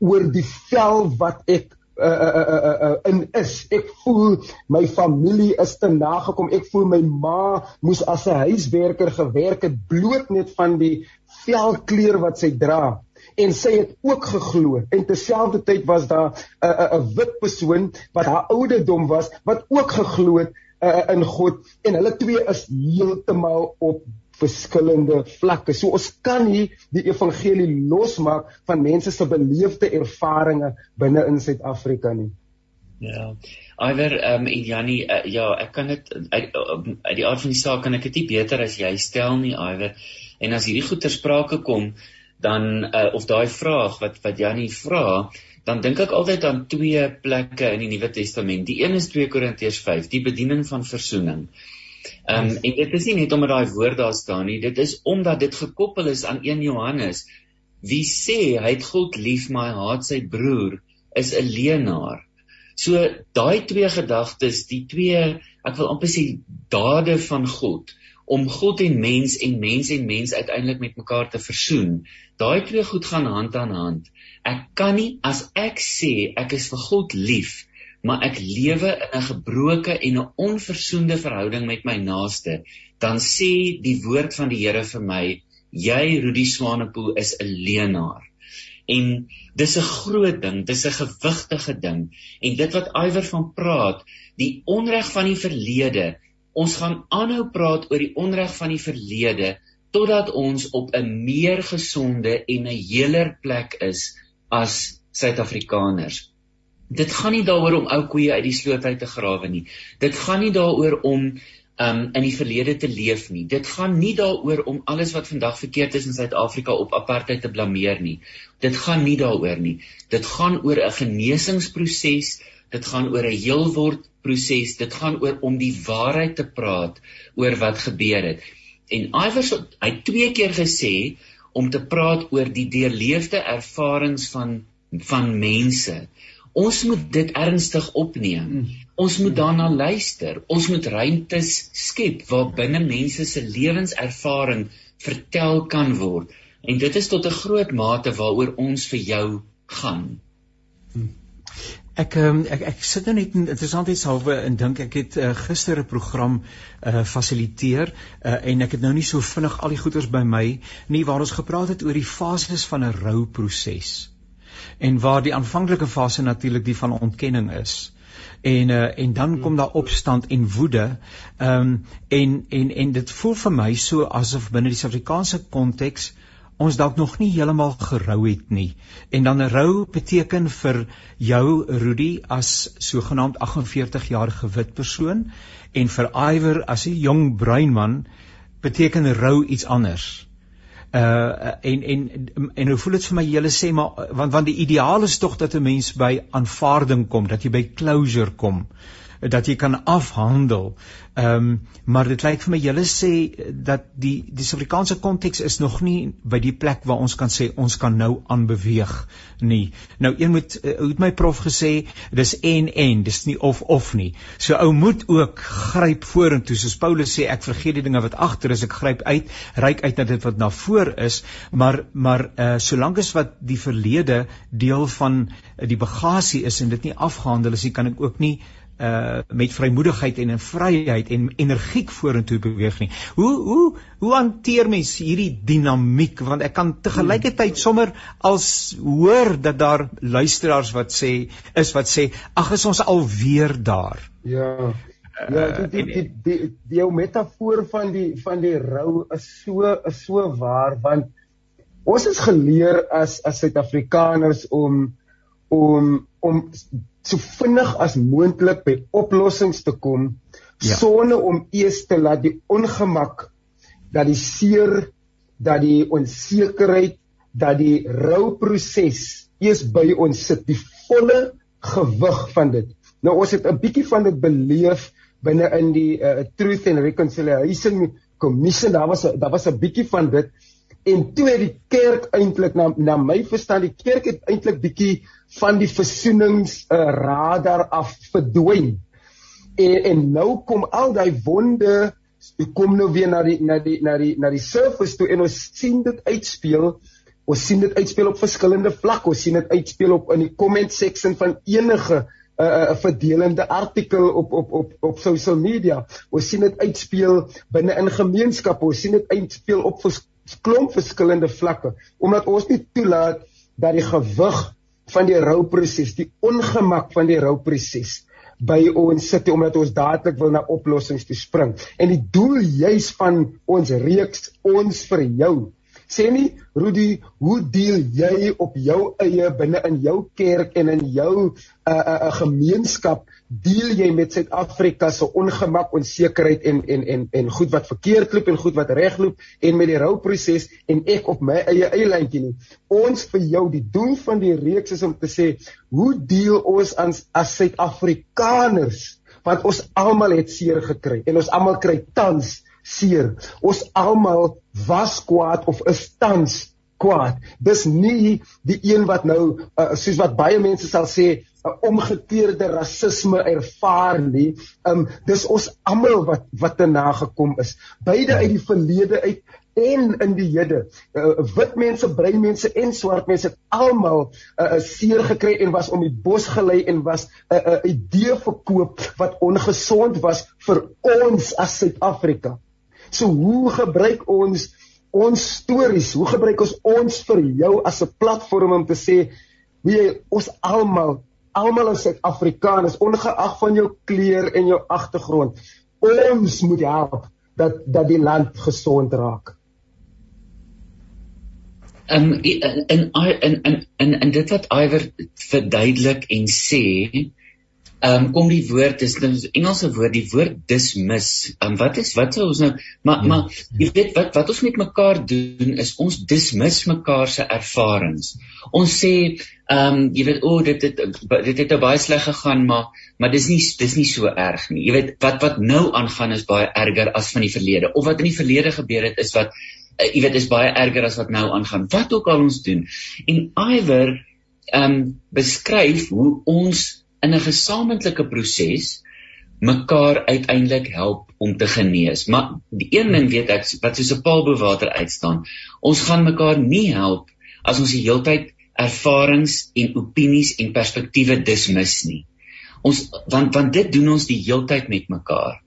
oor die vel wat ek uh, uh, uh, uh, in is. Ek voel my familie is te nagekom. Ek voel my ma moes as 'n huiswerker gewerk het bloot net van die velkleur wat sy dra. en sy het ook geglo en terselfdertyd was daar 'n uh, 'n uh, wit persoon wat haar ouderdom was wat ook geglo het uh, in God en hulle twee is heeltemal op verskillende vlakke. So ons kan nie die evangelie losmaak van mense se beleefde ervarings binne in Suid-Afrika nie. Ja. Iwer ehm um, en Jannie uh, ja, ek kan dit uit, uit die aard van die saak kan ek dit nie beter as jy stel nie Iwer. En as hierdie goeie sprake kom, dan uh, of daai vraag wat wat Jannie vra, dan dink ek altyd aan twee plekke in die Nuwe Testament. Die een is 2 Korintiërs 5, die bediening van verzoening. Ehm um, en dit is nie net omdat daai woord daar staan nie, dit is omdat dit gekoppel is aan 1 Johannes. Wie sê hy het God lief maar hy haat sy broer, is 'n leienaar. So daai twee gedagtes, die twee, ek wil amper sê dade van God om God en mens en mens en mens uiteindelik met mekaar te versoen. Daai twee goed gaan hand aan hand. Ek kan nie as ek sê ek is vir God lief, maar ek lewe in 'n gebroke en 'n onversoende verhouding met my naaste, dan sê die woord van die Here vir my, jy Rudi Swanepoel is 'n leenaar. En dis 'n groot ding, dis 'n gewigtige ding. En dit wat Iwer van praat, die onreg van die verlede, ons gaan aanhou praat oor die onreg van die verlede totdat ons op 'n meer gesonde en 'n heeler plek is as Suid-Afrikaners. Dit gaan nie daaroor om ou koeie uit die sloot uit te grawe nie. Dit gaan nie daaroor om um in die verlede te leef nie. Dit gaan nie daaroor om alles wat vandag verkeerd is in Suid-Afrika op apartheid te blameer nie. Dit gaan nie daaroor nie. Dit gaan oor 'n genesingsproses, dit gaan oor 'n heelword proses, dit gaan oor om die waarheid te praat oor wat gebeur het. En Iwers hy twee keer gesê om te praat oor die deurleefde ervarings van van mense. Ons moet dit ernstig opneem. Mm. Ons moet daarna luister. Ons moet ruimtes skep waar binne mense se lewenservaring vertel kan word. En dit is tot 'n groot mate waaroor ons vir jou gaan. Ek um, ek ek sit nou net interessantheidshalwe en dink ek het uh, gister 'n program uh fasiliteer uh, en ek het nou nie so vinnig al die goeders by my nie waar ons gepraat het oor die fases van 'n rouproses. En waar die aanvanklike fase natuurlik die van ontkenning is en uh, en dan kom daar opstand en woede. Ehm um, en en en dit voel vir my so asof binne die Suid-Afrikaanse konteks ons dalk nog nie heeltemal gerou het nie. En dan rou beteken vir jou Rudy as sogenaamd 48 jarige wit persoon en vir Iwer as 'n jong bruin man beteken rou iets anders uh en en en hoe voel dit vir my julle sê maar want want die ideaal is tog dat 'n mens by aanvaarding kom dat jy by closure kom dat jy kan afhandel. Ehm um, maar dit lyk vir my julle sê dat die die Suid-Afrikaanse konteks is nog nie by die plek waar ons kan sê ons kan nou aanbeweeg nie. Nou een moet uh, het my prof gesê dis en en dis nie of of nie. So ou moet ook gryp vorentoe soos Paulus sê ek vergeet die dinge wat agter is ek gryp uit ryk uit na dit wat na voor is maar maar uh, solank as wat die verlede deel van uh, die bagasie is en dit nie afgehandel is nie kan ek ook nie uh met vrymoedigheid en in vryheid en energiek vorentoe beweeg nie. Hoe hoe hoe hanteer mens hierdie dinamiek want ek kan te gelykertyd sommer als hoor dat daar luisteraars wat sê is wat sê ag is ons alweer daar. Ja. Ja, die die die die, die jou metafoor van die van die rou is so is so waar want ons is geleer as as Suid-Afrikaners om om om so vinnig as moontlik by oplossings te kom ja. sonder om eers te laat die ongemak dat die seer dat die onsekerheid dat die rouproses eers by ons sit die volle gewig van dit. Nou ons het 'n bietjie van dit beleef binne in die uh, truth and reconciliation commission. Daar was daar was 'n bietjie van dit en toe het die kerk eintlik na na my verstaan die kerk het eintlik bietjie van die versoenings uh, radar af verdwyn en, en nou kom al daai wonde kom nou weer na die na die na die na die surface toe en ons sien dit uitspeel ons sien dit uitspeel op verskillende vlakke ons sien dit uitspeel op in die comment section van enige 'n uh, uh, verdelende artikel op op op op social media. Ons sien dit uitspeel binne in gemeenskappe. Ons sien dit uitspeel op klomp verskillende vlakke omdat ons nie toelaat dat die gewig van die rouproses, die ongemak van die rouproses by ons sit omdat ons dadelik wil na oplossings toe spring. En die doel juis van ons reeks ons vir jou Sê nie Rudy, hoe deel jy op jou eie binne in jou kerk en in jou 'n uh, uh, uh, gemeenskap deel jy met Suid-Afrika se ongemak, onsekerheid en en en en goed wat verkeerd loop en goed wat reg loop en met die rouproses en ek op my eie lyntjie nie. Ons vir jou die doel van die reeks is om te sê, hoe deel ons as as Suid-Afrikaners want ons almal het seer gekry en ons almal kry tans seer. Ons almal was kwaad of is tans kwaad. Dis nie die een wat nou uh, soos wat baie mense sal sê 'n uh, omgekeerde rasisme ervaar nie. Um dis ons almal wat wat te nagekom is. Beide uit die verlede uit en in die hede. Uh, wit mense, bruin mense en swart mense het almal 'n uh, uh, seer gekry en was om die bos gelei en was 'n uh, uh, idee verkoop wat ongesond was vir ons as Suid-Afrika. So hoe gebruik ons ons stories? Hoe gebruik ons ons vir jou as 'n platform om te sê wie ons almal almal is Suid-Afrikaners ongeag van jou kleur en jou agtergrond. Ons moet help dat dat die land gesond raak. Um en en en en en, en dit wat Iwer verduidelik en sê Ehm um, kom die woord is nou Engelse woord die woord dismiss. Ehm um, wat is wat sou ons nou maar ja, maar jy weet wat wat ons met mekaar doen is ons dismiss mekaar se ervarings. Ons sê ehm um, jy weet o oh, dit het dit het nou baie sleg gegaan maar maar dis nie dis nie so erg nie. Jy weet wat wat nou aangaan is baie erger as van die verlede of wat in die verlede gebeur het is wat uh, jy weet is baie erger as wat nou aangaan. Wat ook al ons doen. En Iwer ehm um, beskryf hoe ons in 'n gesamentlike proses mekaar uiteindelik help om te genees. Maar die een ding weet ek wat soos 'n paal bo water uitstaan, ons gaan mekaar nie help as ons die heeltyd ervarings en opinies en perspektiewe dismis nie. Ons want want dit doen ons die heeltyd met mekaar.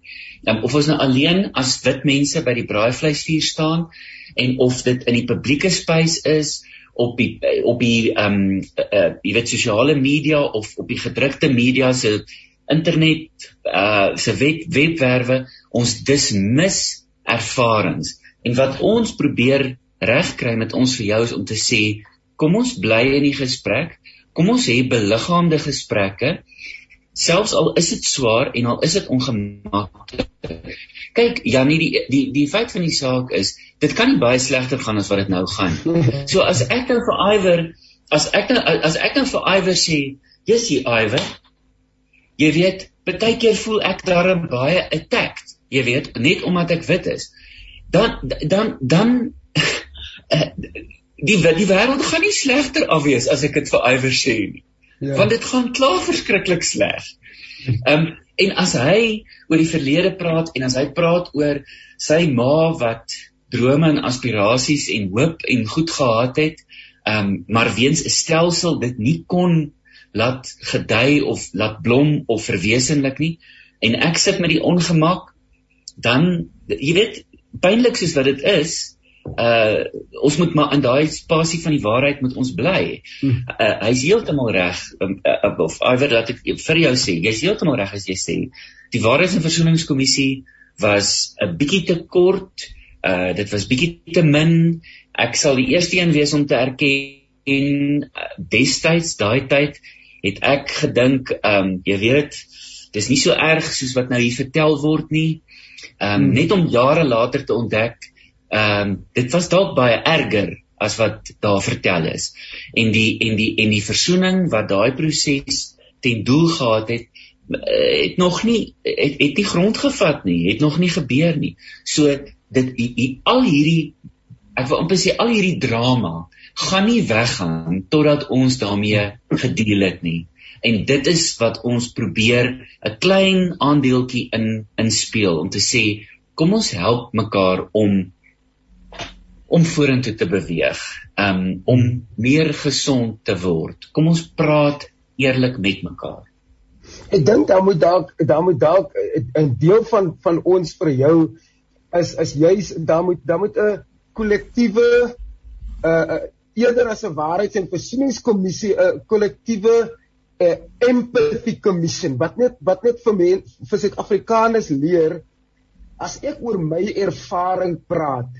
Um, of ons nou alleen as wit mense by die braaivleisvuur staan en of dit in die publieke spys is op die op die ehm um, uh, jy weet sosiale media of op die gedrukte media se internet uh se web webwerwe ons dismis ervarings en wat ons probeer regkry met ons vir jou is om te sê kom ons bly in die gesprek kom ons hê beliggaamde gesprekke selfs al is dit swaar en al is dit ongemaklik. Kyk, Janie, die die die feit van die saak is, dit kan nie baie slegter gaan as wat dit nou gaan. So as ek nou vir Iwer, as ek nou as ek nou vir Iwer sê, "Jessie Iwer, jy weet, baie keer voel ek daarin baie attacked, jy weet, net omdat ek wit is." Dan dan dan [laughs] die die wêreld gaan nie slegter af wees as ek dit vir Iwer sê nie. Ja. Want dit gaan klaar verskriklik sleg. Ehm um, en as hy oor die verlede praat en as hy praat oor sy ma wat drome en aspirasies en hoop en goed gehad het, ehm um, maar weens 'n stelsel dit nie kon laat gedei of laat blom of verwesenlik nie en ek sit met die ongemak dan jy weet pynlik soos wat dit is uh ons moet maar in daai spasie van die waarheid moet ons bly. Uh, hy's heeltemal reg um, uh, of iwer dat ek vir jou sê, jy's heeltemal reg as jy sê die Waarheids- en Versoeningskommissie was 'n bietjie te kort. Uh dit was bietjie te min. Ek sal die eerste een wees om te erken uh, destyds daai tyd het ek gedink um jy weet dis nie so erg soos wat nou hier vertel word nie. Um hmm. net om jare later te ontdek ehm um, dit was dalk baie erger as wat daar vertel is. En die en die en die versoening wat daai proses ten doel gehad het eh, het nog nie het, het nie grond gevat nie, het nog nie gebeur nie. So dit die, die, al hierdie ek wil amper sê al hierdie drama gaan nie weggaan totdat ons daarmee gedeel het nie. En dit is wat ons probeer 'n klein aandeeltjie in inspeel om te sê kom ons help mekaar om om vorentoe te beweeg, um om meer gesond te word. Kom ons praat eerlik met mekaar. Ek dink dan moet dalk dan moet dalk eh, 'n deel van van ons vir jou is is juis dan moet dan moet 'n kollektiewe uh, uh eerder as 'n waarheids- en versoeningskommissie 'n kollektiewe uh, empathy commission wat net wat net vir men vir Suid-Afrikaners leer as ek oor my ervaring praat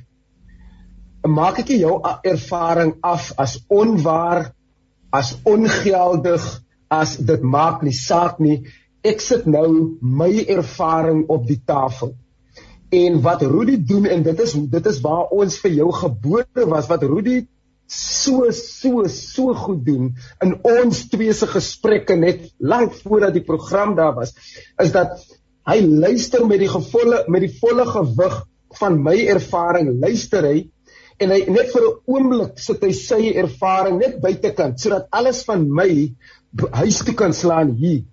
maak ek jou ervaring af as onwaar as ongeldig as dit maak nie saak nie. Ek sit nou my ervaring op die tafel. En wat Rudy doen en dit is dit is waar ons vir jou gebore was wat Rudy so so so goed doen in ons twee se gesprekke net lank voordat die program daar was is dat hy luister met die gevolle met die volle gewig van my ervaring luister hy en hy net vir 'n oomblik sit hy sy ervaring net buitekant sodat alles van my huis toe kan slaan hier.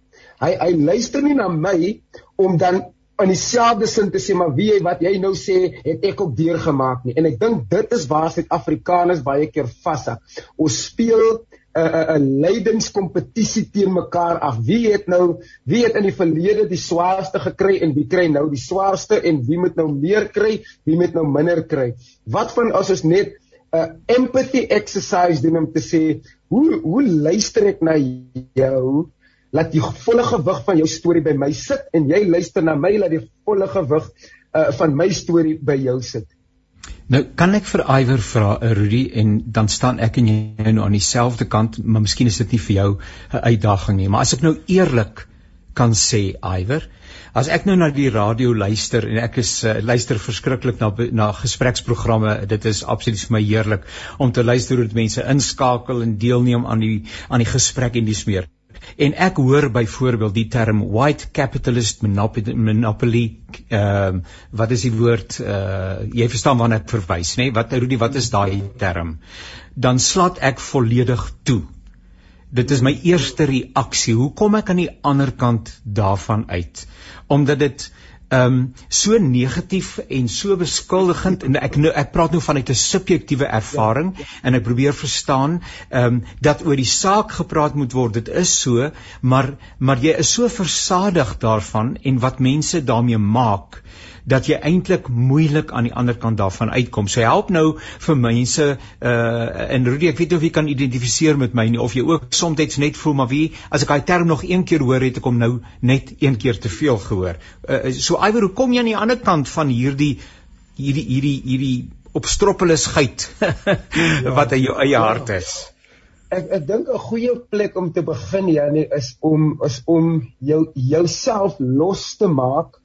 Hy hy luister nie na my om dan in dieselfde sin te sê maar wie jy wat jy nou sê het ek ook deurgemaak nie. En ek dink dit is waar Suid-Afrikaners baie keer vashak. Ons speel 'n 'n leidingskompetisie teen mekaar af. Wie het nou wie het in die verlede die swaarste gekry en wie kry nou die swaarste en wie moet nou meer kry, wie moet nou minder kry? Wat van as ons net 'n uh, empathy exercise doen om te sê hoe hoe luister ek na jou? Laat die volle gewig van jou storie by my sit en jy luister na my laat die volle gewig uh, van my storie by jou sit. Nou kan ek vir Iwer vra, uh, Rudy, en dan staan ek en jy nou aan dieselfde kant, maar miskien is dit nie vir jou 'n uitdaging nie, maar as ek nou eerlik kan sê, Iwer, as ek nou na die radio luister en ek is uh, luister verskriklik na na gespreksprogramme, dit is absoluut vir my heerlik om te luister hoe mense inskakel en deelneem aan die aan die gesprek en dis meer. En ek hoor byvoorbeeld die term white capitalist monopoly ehm uh, wat is die woord uh jy verstaan waarna ek verwys nê? Nee? wat Rudy wat is daai term? Dan slat ek volledig toe. Dit is my eerste reaksie. Hoe kom ek aan die ander kant daarvan uit? Omdat dit ehm um, so negatief en so beskuldigend en ek nou ek praat nou vanuit 'n subjektiewe ervaring ja, ja. en ek probeer verstaan ehm um, dat oor die saak gepraat moet word dit is so maar maar jy is so versadig daarvan en wat mense daarmee maak dat jy eintlik moeilik aan die ander kant daarvan uitkom. So help nou vir mense uh en Rudy, ek weet nie of jy kan identifiseer met my nie of jy ook soms net voel maar wie as ek daai term nog een keer hoor het ek hom nou net een keer te veel gehoor. Uh so Iwer, hoe kom jy aan die ander kant van hierdie hierdie hierdie hierdie opstroppelisheid [laughs] wat in jou eie hart is? Ek ek dink 'n goeie plek om te begin Janie is om is om jou jouself los te maak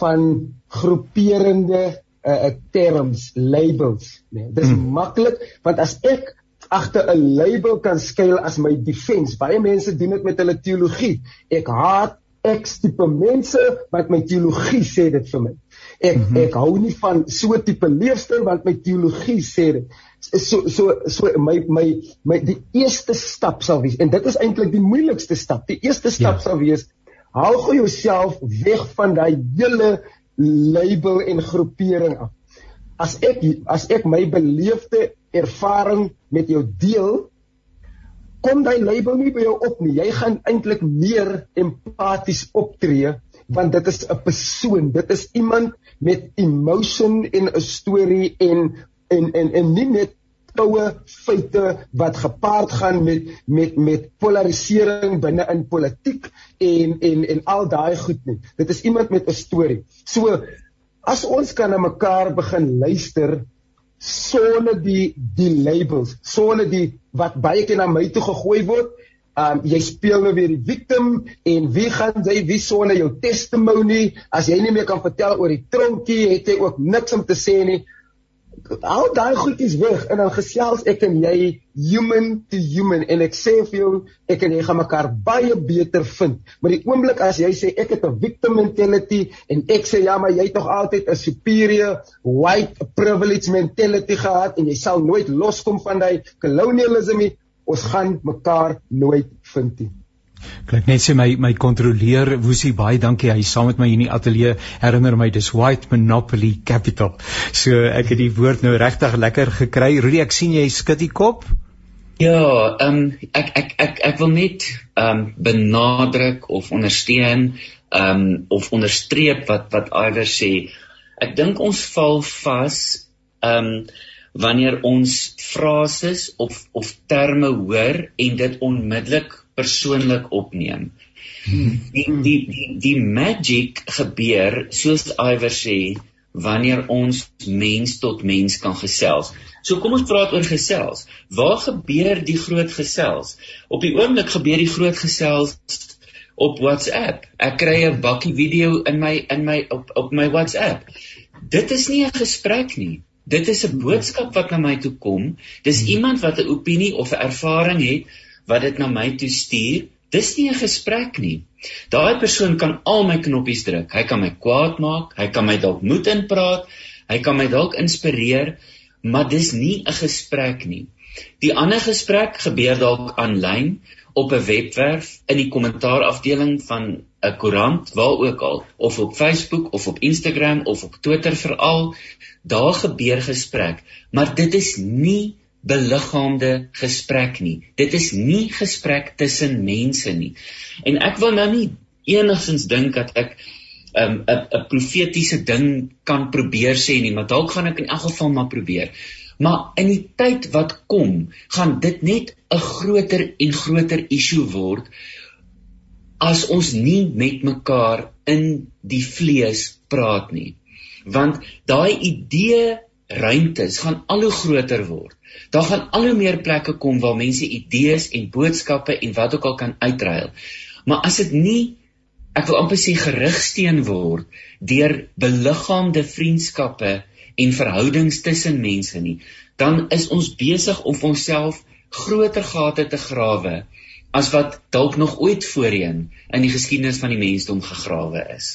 van groeperende uh, terms, labels, nee. Dis hmm. maklik want as ek agter 'n label kan skuil as my defense. Baie mense doen dit met hulle teologie. Ek haat X tipe mense wat my teologie sê dit vir my. Ek mm -hmm. ek hou nie van so tipe leefstyl want my teologie sê dit. So so so my my my die eerste stap sal wees en dit is eintlik die moeilikste stap. Die eerste stap ja. sal wees Haal gou jouself weg van daai hele label en groepering af. As ek as ek my beleefde ervaring met jou deel, kom daai label nie by jou op nie. Jy gaan eintlik meer empaties optree want dit is 'n persoon, dit is iemand met emotion en 'n storie en en en en nie net koue feite wat gepaard gaan met met met polarisering binne in politiek en en en al daai goed nie. Dit is iemand met 'n storie. So as ons kan na mekaar begin luister sonder die die labels, sonder die wat baie keer na my toe gegooi word, Um jy speel nou weer die victim en wie gaan jy wie sonder jou testimony? As jy nie meer kan vertel oor die tronkie het jy ook niks om te sê nie al daai goedjies weg en dan gesels ek en jy human to human en ek sê vir jou ek en jy gaan mekaar baie beter vind. Maar die oomblik as jy sê ek het 'n victim mentality en ek sê ja maar jy het tog altyd 'n superior white privilege mentality gehad en jy sal nooit loskom van daai colonialism nie, ons gaan mekaar nooit vind nie. Kyk net sê my my kontroleer Woesie baie dankie hy saam met my hier in die ateljee herinner my dis White Monopoly Capital. So ek het die woord nou regtig lekker gekry. Rudy ek sien jy skud die kop. Ja, ehm um, ek ek ek ek wil net ehm um, benadruk of ondersteun ehm um, of onderstreep wat wat Iwer sê. Ek dink ons val vas ehm um, wanneer ons frases of of terme hoor en dit onmiddellik persoonlik opneem. Die die die, die magic gebeur soos Iwer sê wanneer ons mens tot mens kan gesels. So kom ons praat oor gesels. Waar gebeur die groot gesels? Op die oomblik gebeur die groot gesels op WhatsApp. Ek kry 'n bakkie video in my in my op op my WhatsApp. Dit is nie 'n gesprek nie. Dit is 'n boodskap wat na my toe kom. Dis hmm. iemand wat 'n opinie of 'n ervaring het wat dit na my toe stuur. Dis nie 'n gesprek nie. Daai persoon kan al my knoppies druk. Hy kan my kwaad maak, hy kan my dalk moed inpraat, hy kan my dalk inspireer, maar dis nie 'n gesprek nie. Die ander gesprek gebeur dalk aanlyn op 'n webwerf in die kommentaarafdeling van 'n koerant waar ook al of op Facebook of op Instagram of op Twitter veral daar gebeur gesprek maar dit is nie beliggaamde gesprek nie. Dit is nie gesprek tussen mense nie. En ek wil nou nie enigstens dink dat ek 'n um, 'n profetiese ding kan probeer sê nie maar dalk gaan ek in elk geval maar probeer. Maar in die tyd wat kom, gaan dit net 'n groter en groter issue word as ons nie met mekaar in die vlees praat nie. Want daai idee ruimtes gaan al hoe groter word. Daar gaan al hoe meer plekke kom waar mense idees en boodskappe en wat ook al kan uitruil. Maar as dit nie ek wil amper sê gerigsteen word deur beliggaamde vriendskappe en verhoudings tussen mense nie, dan is ons besig om onsself groter gate te grawe as wat dalk nog ooit voorheen in die geskiedenis van die mensdom gegrawe is.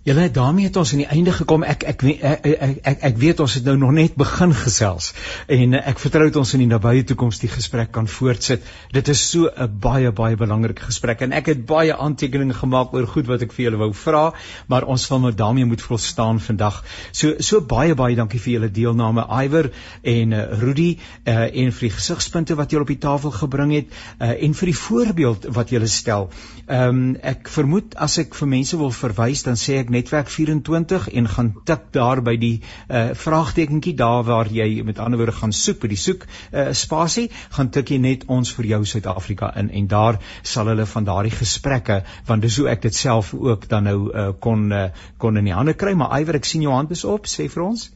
Julle daarmee het ons aan die einde gekom. Ek ek ek ek, ek, ek weet ons het nou nog net begin gesels en ek vertrou dat ons in die nabye toekoms die gesprek kan voortsit. Dit is so 'n baie baie belangrike gesprek en ek het baie aantekeninge gemaak oor goed wat ek vir julle wou vra, maar ons wil nou daarmee moet volstaan vandag. So so baie baie dankie vir julle deelname Iwer en uh, Rudy uh, en vir die gesigspunte wat julle op die tafel gebring het uh, en vir die voorbeeld wat julle stel. Ehm um, ek vermoed as ek vir mense wil verwys dan sê ek netwerk 24 en gaan tik daar by die uh, vraagtekentjie daar waar jy met ander woorde gaan soek by die soek uh, spasie gaan tik jy net ons vir jou Suid-Afrika in en daar sal hulle van daardie gesprekke want dis hoe ek dit self ook dan nou uh, kon uh, kon in die hande kry. Maar iwer ek sien jou hand is op sê vir ons.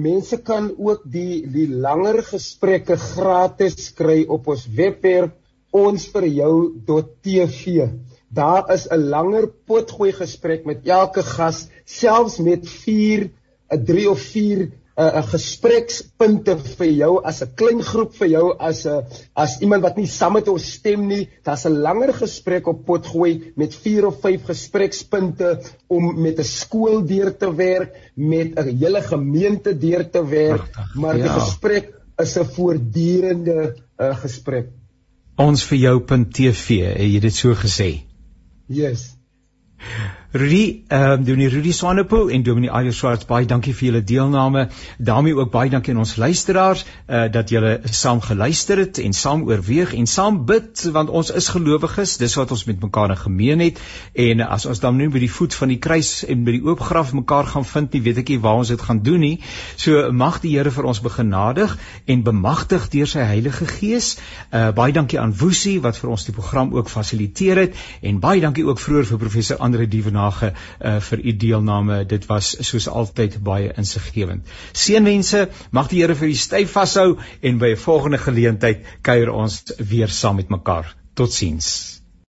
Mense kan ook die die langer gesprekke gratis kry op ons webwerf ons vir jou.tv Daar is 'n langer potgooi gesprek met elke gas, selfs met 4, 'n 3 of 4 'n uh, 'n gesprekspunte vir jou as 'n klein groep vir jou as 'n as iemand wat nie saam met ons stem nie. Daar's 'n langer gesprek op potgooi met 4 of 5 gesprekspunte om met 'n skool deur te werk, met 'n hele gemeente deur te werk, Prachtig, maar ja. die gesprek is 'n voortdurende uh, gesprek. Ons vir jou.tv, het jy dit so gesê? Yes. Rudy, ehm um, Dominee Rudy Swanepoel en Dominee Iver Swarts, baie dankie vir julle deelname. daarmee ook baie dankie aan ons luisteraars uh dat julle saam geluister het en saam oorweeg en saam bid want ons is gelowiges, dis wat ons met mekaar gemeen het en as ons dan nu by die voet van die kruis en by die oop graf mekaar gaan vind, nie weet ek nie waar ons dit gaan doen nie. So mag die Here vir ons begenadig en bemagtig deur sy Heilige Gees. Uh baie dankie aan Woesie wat vir ons die program ook fasiliteer het en baie dankie ook vroeër vir professor Andre Dieven nage uh, vir u deelname. Dit was soos altyd baie insiggewend. Seënwense, mag die Here vir u styf vashou en by 'n volgende geleentheid kuier ons weer saam met mekaar. Totsiens.